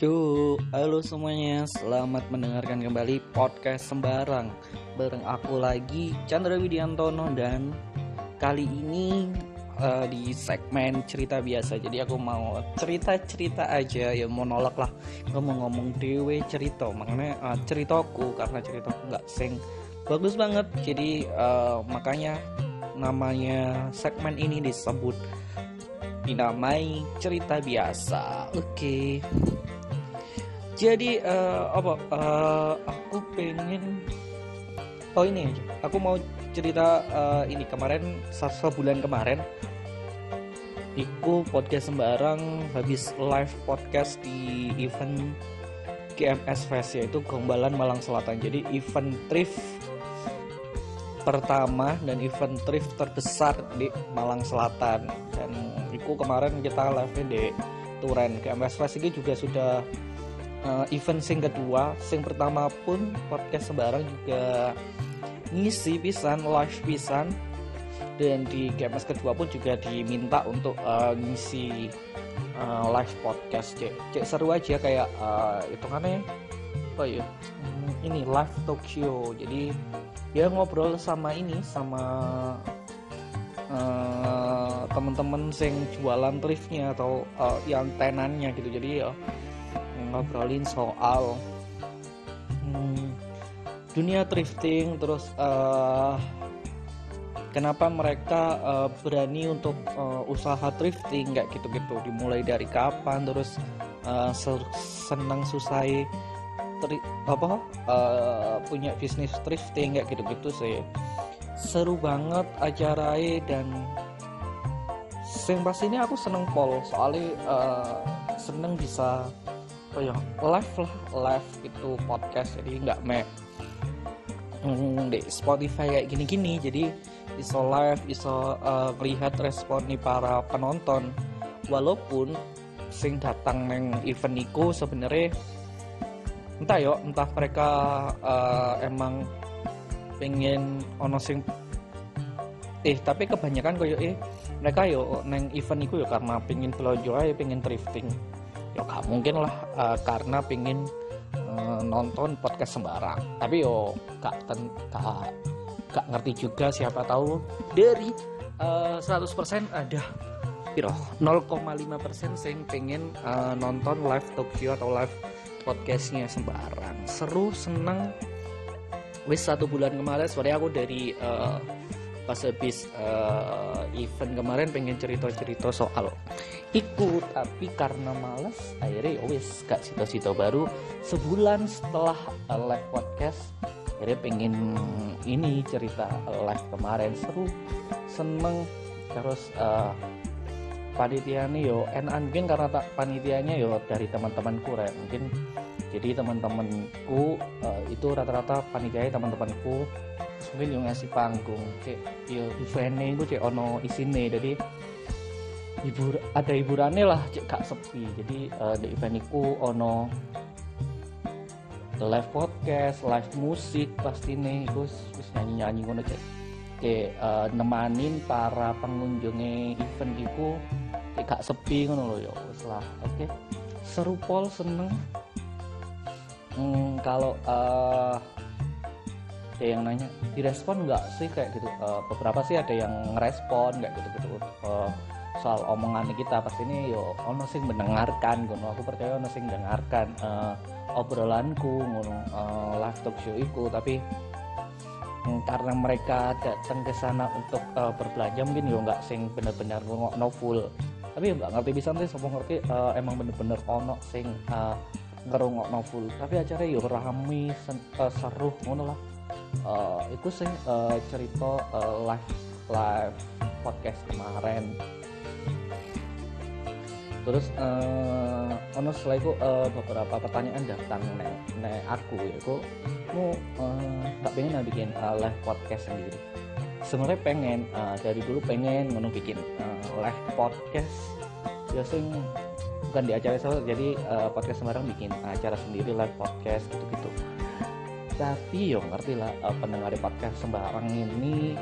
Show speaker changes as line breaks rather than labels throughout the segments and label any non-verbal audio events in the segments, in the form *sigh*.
Cuk, halo semuanya, selamat mendengarkan kembali podcast Sembarang. Bareng aku lagi, Chandra Widiantono Dan kali ini uh, di segmen cerita biasa. Jadi aku mau cerita-cerita aja, ya monolog lah. Gak mau ngomong dewe cerita, makanya uh, ceritaku Karena ceritaku gak sing bagus banget. Jadi uh, makanya namanya segmen ini disebut dinamai cerita biasa. Oke. Okay jadi uh, apa uh, aku pengen oh ini aku mau cerita uh, ini. Kemarin satu bulan kemarin Iku podcast sembarang habis live podcast di event GMS Fest yaitu Gombalan Malang Selatan. Jadi event thrift pertama dan event thrift terbesar di Malang Selatan. Dan Iku kemarin kita live di Turen. GMS Fest ini juga sudah uh, event sing kedua sing pertama pun podcast sembarang juga ngisi pisan live pisan. Dan di GMS kedua pun juga diminta untuk uh, ngisi uh, live podcast cek. Cek seru aja kayak uh, hitungannya apa ya? Hmm, ini live Tokyo. Jadi dia ngobrol sama ini sama uh, teman-teman sing jualan thriftnya atau uh, yang tenannya gitu. Jadi ya ngobrolin soal hmm, dunia thrifting terus uh, kenapa mereka uh, berani untuk uh, usaha thrifting nggak gitu-gitu. Dimulai dari kapan terus uh, senang susai tri apa uh, punya bisnis thrifting nggak gitu-gitu sih. Seru banget acaranya dan yang ini aku seneng pol soalnya uh, seneng bisa oh ya live lah live itu podcast jadi nggak me hmm, di Spotify kayak gini-gini jadi bisa live bisa uh, melihat respon nih para penonton. Walaupun sing datang neng event iku sebenarnya entah yo entah mereka uh, emang pengen ono sing eh tapi kebanyakan koyo eh mereka yo neng event iku yo karena pengen belanja aja pengen thrifting ya gak mungkin lah uh, karena pingin uh, nonton podcast sembarang. Tapi yo gak ten gak, gak ngerti juga siapa tahu dari uh, 100% ada piro? 0,5% sing pengen uh, nonton live show atau live podcastnya sembarang. Seru seneng. Wis satu bulan kemarin sebenarnya aku dari uh, pas habis uh, event kemarin pengen cerita-cerita soal ikut tapi karena males akhirnya ya wis gak cita-cita baru. Sebulan setelah uh, live podcast akhirnya pengen ini cerita live kemarin seru seneng. Terus uh, panitianya yo enak mungkin karena tak panitianya yo dari teman-temanku ya mungkin jadi teman-temanku uh, itu rata-rata panitianya teman-temanku. Mungkin yang ngasih panggung cek yo eventnya itu cek ono isine. Jadi hibur ada hiburannya lah cek kak sepi. Jadi uh, di event itu ono live podcast live musik pasti nih terus terus nyanyi nyanyi ngono cek. Cek uh, nemanin para pengunjungnya event itu cek kak sepi ngono loh ya lah oke. Okay. seru pol seneng. Hmm, kalau uh, ada yang nanya direspon nggak sih? Kayak gitu uh, beberapa sih ada yang ngerespon nggak gitu gitu uh, soal omongan kita pasti ini yo ono sing mendengarkan ngono. Aku percaya ono sing mendengarkan uh, obrolanku ngono uh, live talk show iku. Tapi mm, karena mereka datang ke sana untuk uh, berbelanja mungkin yo nggak sing bener-bener no full. Tapi nggak ngerti bisa nih semua ngerti uh, emang bener-bener ono sing uh, ngerungok full. Tapi acara yo rame uh, seru ngono lah. Uh, itu sih uh, cerita uh, live live podcast kemarin terus uh, ono setelah itu uh, beberapa pertanyaan datang nek nek aku ya aku mau uh, tak pengen bikin uh, live podcast sendiri. Sebenarnya pengen uh, dari dulu pengen ngono bikin uh, live podcast. Ya sing bukan di acara saya jadi uh, podcast sembarang bikin acara sendiri live podcast gitu gitu tapi yo ngerti lah uh, pendengar podcast sembarang ini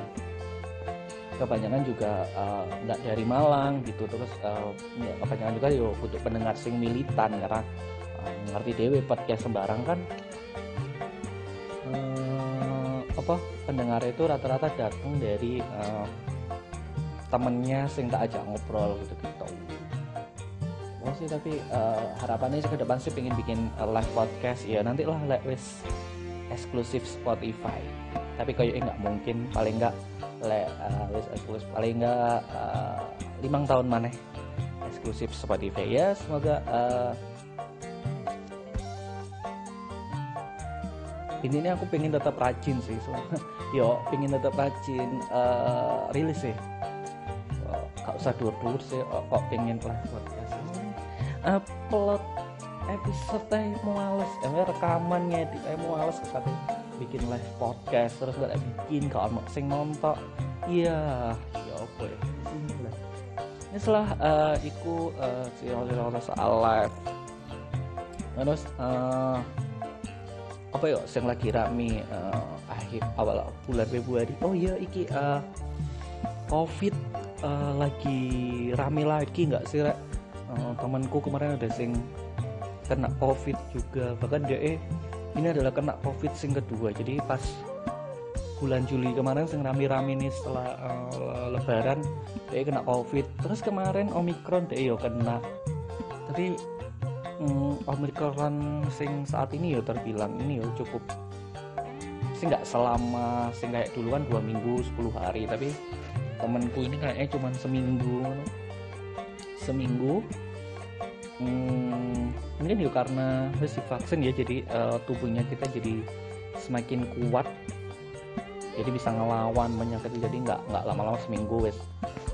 kebanyakan juga eh, nggak uh, dari Malang gitu. Terus uh, ya, kebanyakan juga yo butuh pendengar sing militan karena uh, ngerti dewe podcast sembarang kan uh, apa pendengar itu rata-rata datang dari uh, temennya sing tak ajak ngobrol gitu gitu oh sih tapi uh, harapannya ke depan sih pengen bikin uh, live podcast. Ya nanti lah wis eksklusif Spotify. Tapi kayak nggak mungkin. Paling nggak le uh, eksklusif. Paling nggak uh, limang tahun mana eksklusif Spotify. Ya semoga uh, ini ini aku pengen tetap rajin sih so, *laughs* yo pengen tetap rajin uh, rilis sih. Gak usah dur-dur sih uh, kok pengen live podcast. Upload episode teh males. Eh rekaman ngedit eh males kata bikin live podcast terus gak bikin kalau sing nonton. Iya ya apa ya. Ini setelah uh, iku uh, cerita soal live. Terus uh, apa ya yang lagi rame uh, akhir awal bulan Februari. Oh iya iki uh, covid lagi rame lagi nggak sih uh, temanku kemarin ada sing kena covid juga. Bahkan dia eh ini adalah kena covid sing kedua. Jadi pas bulan Juli kemarin sing rame-rame nih setelah uh, lebaran dia kena covid. Terus kemarin omikron dia yo kena. Tapi hmm, Omicron sing saat ini ya terbilang ini ya cukup sih nggak selama sing kayak dulu kan dua minggu 10 hari. Tapi temenku ini kayaknya cuma seminggu seminggu hmm, mungkin ya karena masih vaksin ya jadi uh, tubuhnya kita jadi semakin kuat. Jadi bisa ngelawan penyakit jadi nggak nggak lama-lama seminggu wes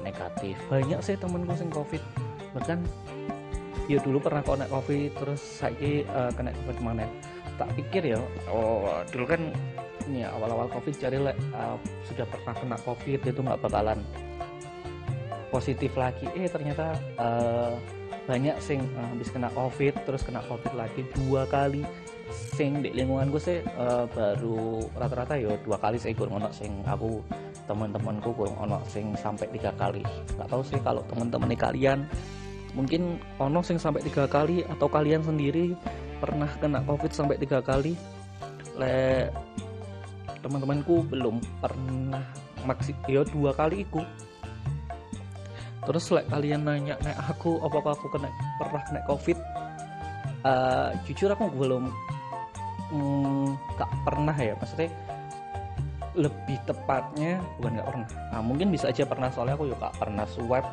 negatif. Banyak sih temenku sing covid. Bahkan ya dulu pernah kena covid terus saya uh, kena covid mana tak pikir ya oh dulu kan ini ya awal-awal covid cari uh, sudah pernah kena covid itu nggak bakalan positif lagi. Eh ternyata uh, banyak sing uh, habis kena covid terus kena covid lagi dua kali. Sing di lingkungan gue sih uh, baru rata-rata ya dua kali saya ikut ngono sing aku teman-temanku gue ngono sing sampai tiga kali. Nggak tahu sih kalau teman-teman kalian mungkin ono sing sampai tiga kali atau kalian sendiri pernah kena covid sampai tiga kali? Le teman-temanku belum pernah maksud ya dua kali iku terus le kalian nanya nek aku apakah aku kena pernah kena covid. Uh, jujur aku belum mm, gak pernah ya. Maksudnya lebih tepatnya bukan gak pernah. Nah, mungkin bisa aja pernah soalnya aku juga pernah swab.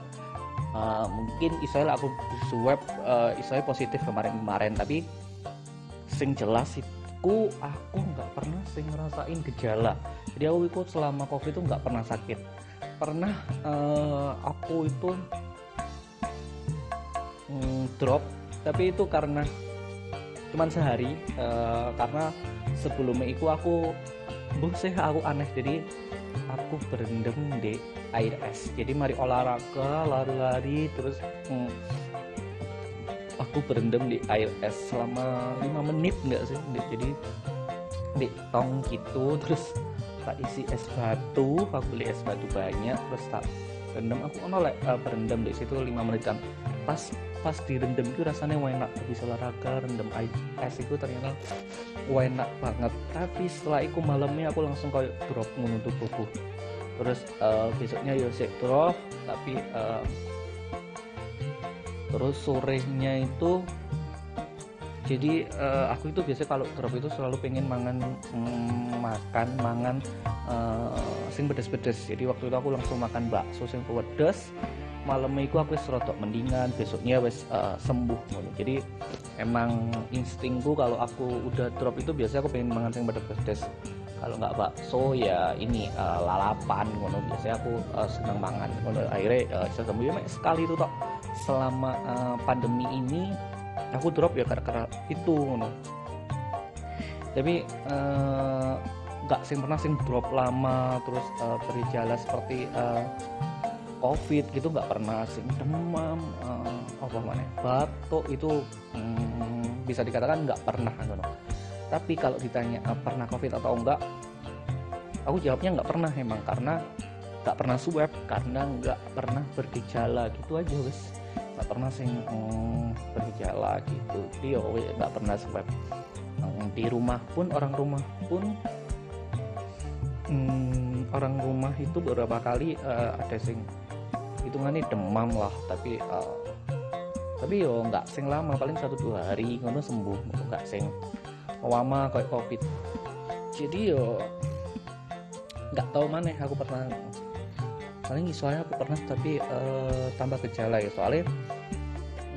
Uh, mungkin Israel aku swab uh, Israel positif kemarin-kemarin tapi sing jelas itu aku nggak pernah sing ngerasain gejala. Jadi aku ikut selama covid itu nggak pernah sakit pernah uh, aku itu mm, drop. Tapi itu karena cuman sehari uh, karena sebelumnya itu aku buh aku aneh. Jadi aku berendam di air es. Jadi mari olahraga lari-lari terus hmm, aku berendam di air es selama 5 menit enggak sih jadi di tong gitu terus tak isi es batu aku beli es batu banyak terus tak rendam. Aku nolak uh, berendam di situ 5 menit kan pas pas direndam itu rasanya enak bisa olahraga rendam es itu ternyata enak banget. Tapi setelah itu malamnya aku langsung kayak drop menutup tubuh. Terus uh, besoknya ya drop tapi uh, terus sorenya itu jadi uh, aku itu biasanya kalau drop itu selalu pengen mangan mm, makan mangan uh, sing pedes-pedes. Jadi waktu itu aku langsung makan bakso sing pedes. Malam itu aku wis rotok mendingan besoknya wis uh, sembuh jadi emang instingku kalau aku udah drop itu biasanya aku pengen mangan yang pedes-pedes. Kalau nggak bakso ya ini uh, lalapan ngono. Biasanya aku uh, seneng mangan ngono. Akhirnya uh, bisa sembuh. Ya sekali itu tok. Selama uh, pandemi ini aku drop ya karena itu ngono. Tapi nggak uh, sing pernah sing drop lama terus uh, bergejala seperti uh, covid gitu nggak pernah sing demam uh, apa mana batuk itu um, bisa dikatakan nggak pernah gitu tapi kalau ditanya uh, pernah covid atau enggak aku jawabnya nggak pernah emang karena nggak pernah swab karena nggak pernah bergejala gitu aja wes. Nggak pernah sing bergejala gejala gitu dia nggak pernah swab di rumah pun orang rumah pun hmm, orang rumah itu beberapa kali uh, ada sing hitungannya demam lah tapi uh, tapi yo nggak sing lama paling satu dua hari ngono sembuh nggak sing lama kayak covid. Jadi yo nggak tahu mana aku pernah paling soalnya aku pernah tapi uh, tambah gejala ya. Soalnya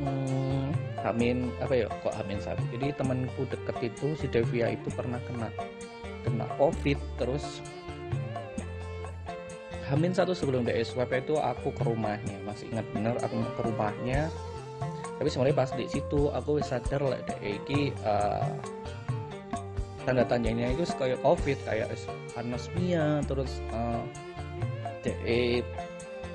hmm, Amin apa ya kok Amin satu jadi temanku deket itu si Devia itu pernah kena kena covid terus Hamin satu sebelum dia swab itu aku ke rumahnya masih ingat bener aku ke rumahnya. Tapi sebenarnya pas di situ aku sadar lah deh iki uh, tanda tandanya itu kayak covid kayak anosmia terus uh, deh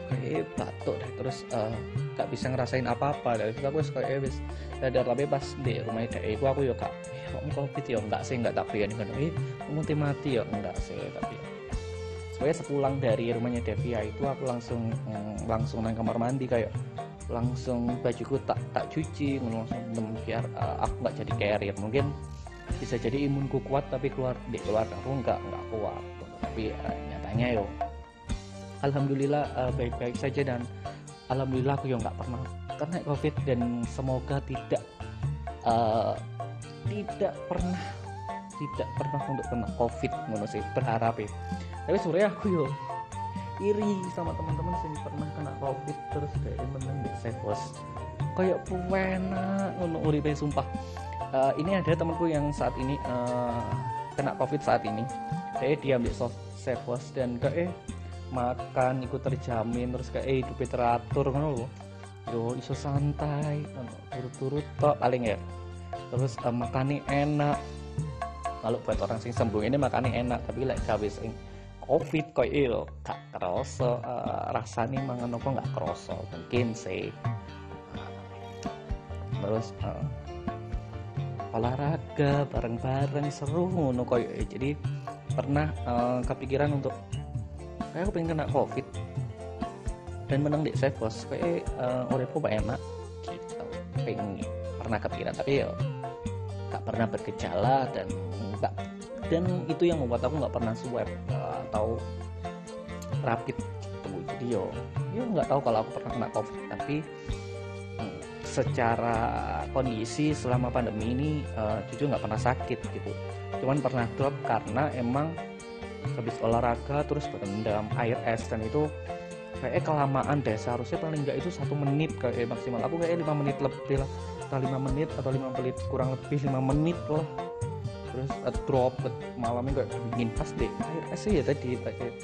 kayak batuk deh terus uh, gak bisa ngerasain apa-apa dari situ aku kayak wis sadar tapi pas di rumah deh aku aku ya kak eh, kok covid ya enggak sih enggak tak kan eh mau mati ya enggak sih tapi pokoknya sepulang dari rumahnya Devia itu aku langsung mm, langsung nang kamar mandi kayak langsung bajuku tak tak cuci langsung biar uh, aku nggak jadi carrier. Mungkin bisa jadi imunku kuat tapi keluar di keluar aku nggak nggak kuat. Tapi uh, nyatanya yo alhamdulillah uh, baik-baik saja dan alhamdulillah aku yo nggak pernah kena covid dan semoga tidak uh, tidak pernah tidak pernah untuk kena covid ngono sih berharap ya. Tapi sebenarnya aku yo iri sama teman-teman sih pernah kena covid terus kayak menang di Sevos kayak puena ngono uripe sumpah. Uh, ini ada temanku yang saat ini uh, kena covid saat ini. Dia ambil soft dan kayak makan ikut terjamin terus kayak eh teratur kan lo yo iso santai turut-turut tok paling ya. Terus uh, makannya enak. Kalau buat orang sing sembuh ini makannya enak tapi like gawe sing covid kok il gak kerasa uh, rasanya mangan apa nggak kerasa mungkin sih. Terus uh, olahraga bareng-bareng seru ngono koyo jadi pernah uh, kepikiran untuk kayak aku pengen kena covid. Dan menang di Sevos kayak uh, uripku enak gitu. Pengen pernah kepikiran tapi ya gak pernah bergejala dan nggak dan itu yang membuat aku nggak pernah swab uh, atau rapid gitu. Jadi yo yo nggak tahu kalau aku pernah kena covid. Tapi hmm, secara kondisi selama pandemi ini uh, jujur nggak pernah sakit gitu. Cuman pernah drop karena emang habis olahraga terus berendam air es dan itu kayak kelamaan deh. Seharusnya paling nggak itu satu menit kayak maksimal. Aku kayak lima menit lebih lah. Atau lima menit atau lima menit kurang lebih lima menit lah. Terus uh, drop ke malamnya gak dingin. Pas deh air es ya tadi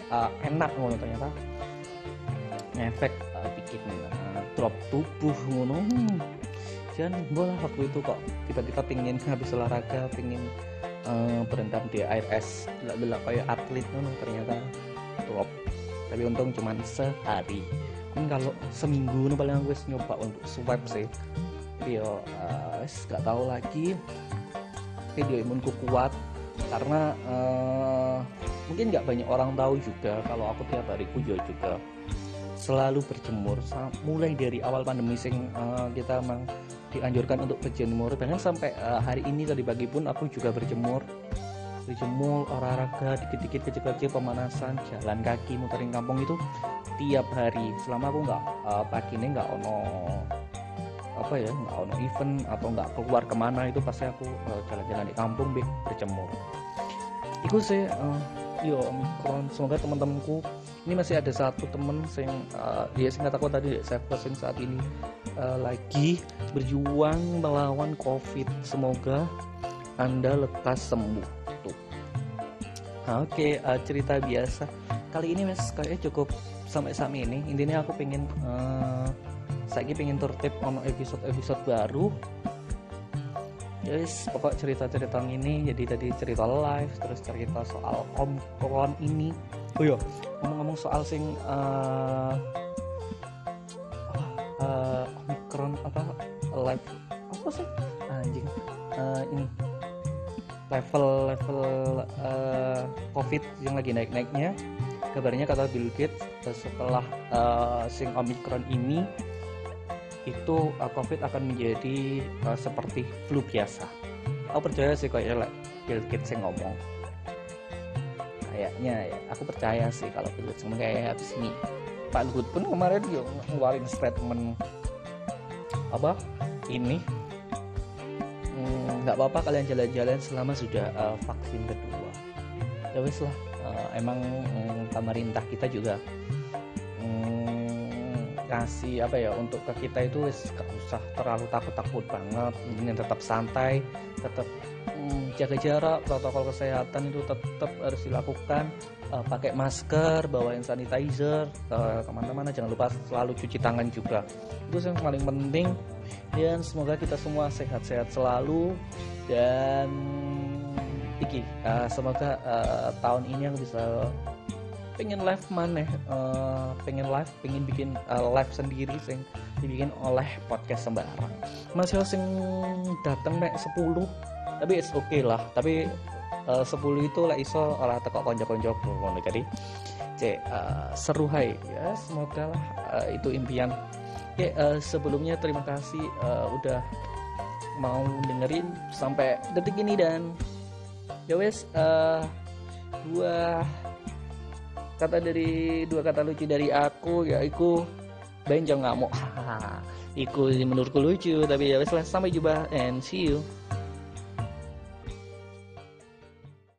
uh, enak ngono ternyata. Efek uh, bikin uh, drop tubuh ngono. Hmm. jangan bola waktu itu kok tiba-tiba pingin *laughs* habis olahraga pingin berendam di air es belak-belak kayak atlet ngono ternyata drop tapi untung cuma sehari. Kan kalau seminggu nih paling aku nyoba untuk swab sih. Yo uh, gak tahu lagi. Video imunku kuat karena uh, mungkin nggak banyak orang tahu juga kalau aku tiap hari kujo juga selalu berjemur mulai dari awal pandemi sing uh, kita memang dianjurkan untuk berjemur. Bahkan sampai uh, hari ini tadi pagi pun aku juga berjemur. Berjemur olahraga dikit-dikit kecil-kecil pemanasan jalan kaki muterin kampung itu tiap hari. Selama aku nggak uh, pagi ini nggak ono apa ya nggak ono event atau nggak keluar ke mana itu pasti aku eh, jalan-jalan di kampung be berjemur. Itu sih uh, yo omikron. Semoga teman-temanku ini masih ada satu temen yang uh, dia singkat aku tadi saya pesan saat ini uh, lagi berjuang melawan covid. Semoga anda lekas sembuh. Tuh. Nah, oke okay, uh, cerita biasa. Kali ini mas kayaknya cukup sampai saat ini. Intinya aku pengen uh, saya pengen tertip ono episode-episode baru. Guys pokok cerita-cerita ini. Jadi tadi cerita live terus cerita soal omikron ini. Oh iya. Ngomong-ngomong soal sing uh, covid yang lagi naik-naiknya. Kabarnya kata Bill Gates setelah uh, sing omikron ini itu uh, covid akan menjadi uh, seperti flu biasa. Aku percaya sih kayak like Bill Gates yang ngomong. Kayaknya ya aku percaya sih kalau Bill Gates kayak habis ini. Pak Luhut pun kemarin dia ngeluarin statement apa ini hmm, nggak hmm, apa-apa kalian jalan-jalan selama sudah uh, vaksin kedua ya wes lah. Uh, emang um, pemerintah kita juga um, kasih apa ya untuk ke kita itu wes gak usah terlalu takut-takut banget. Ini tetap santai tetap um, jaga jarak protokol kesehatan itu tetap harus dilakukan. Uh, pakai masker bawain sanitizer. Uh, ke mana-mana jangan lupa selalu cuci tangan juga. Itu yang paling penting. Dan semoga kita semua sehat-sehat selalu. Dan iki uh, semoga uh, tahun ini aku bisa pengen live mana uh, pengen live pengen bikin uh, live sendiri sing dibikin oleh podcast sembarang. Masih sing datang mek 10 tapi it's okay lah. Tapi uh, 10 itu lah iso olah teko konco-konco ngono. Jadi cek uh, seru hai. Ya semoga lah uh, itu impian. Oke, uh, sebelumnya terima kasih uh, udah mau dengerin sampai detik ini dan ya wes uh, dua kata dari dua kata lucu dari aku yaitu benjong nggak mau *laughs* iku menurutku lucu tapi ya wes sampai jumpa and see you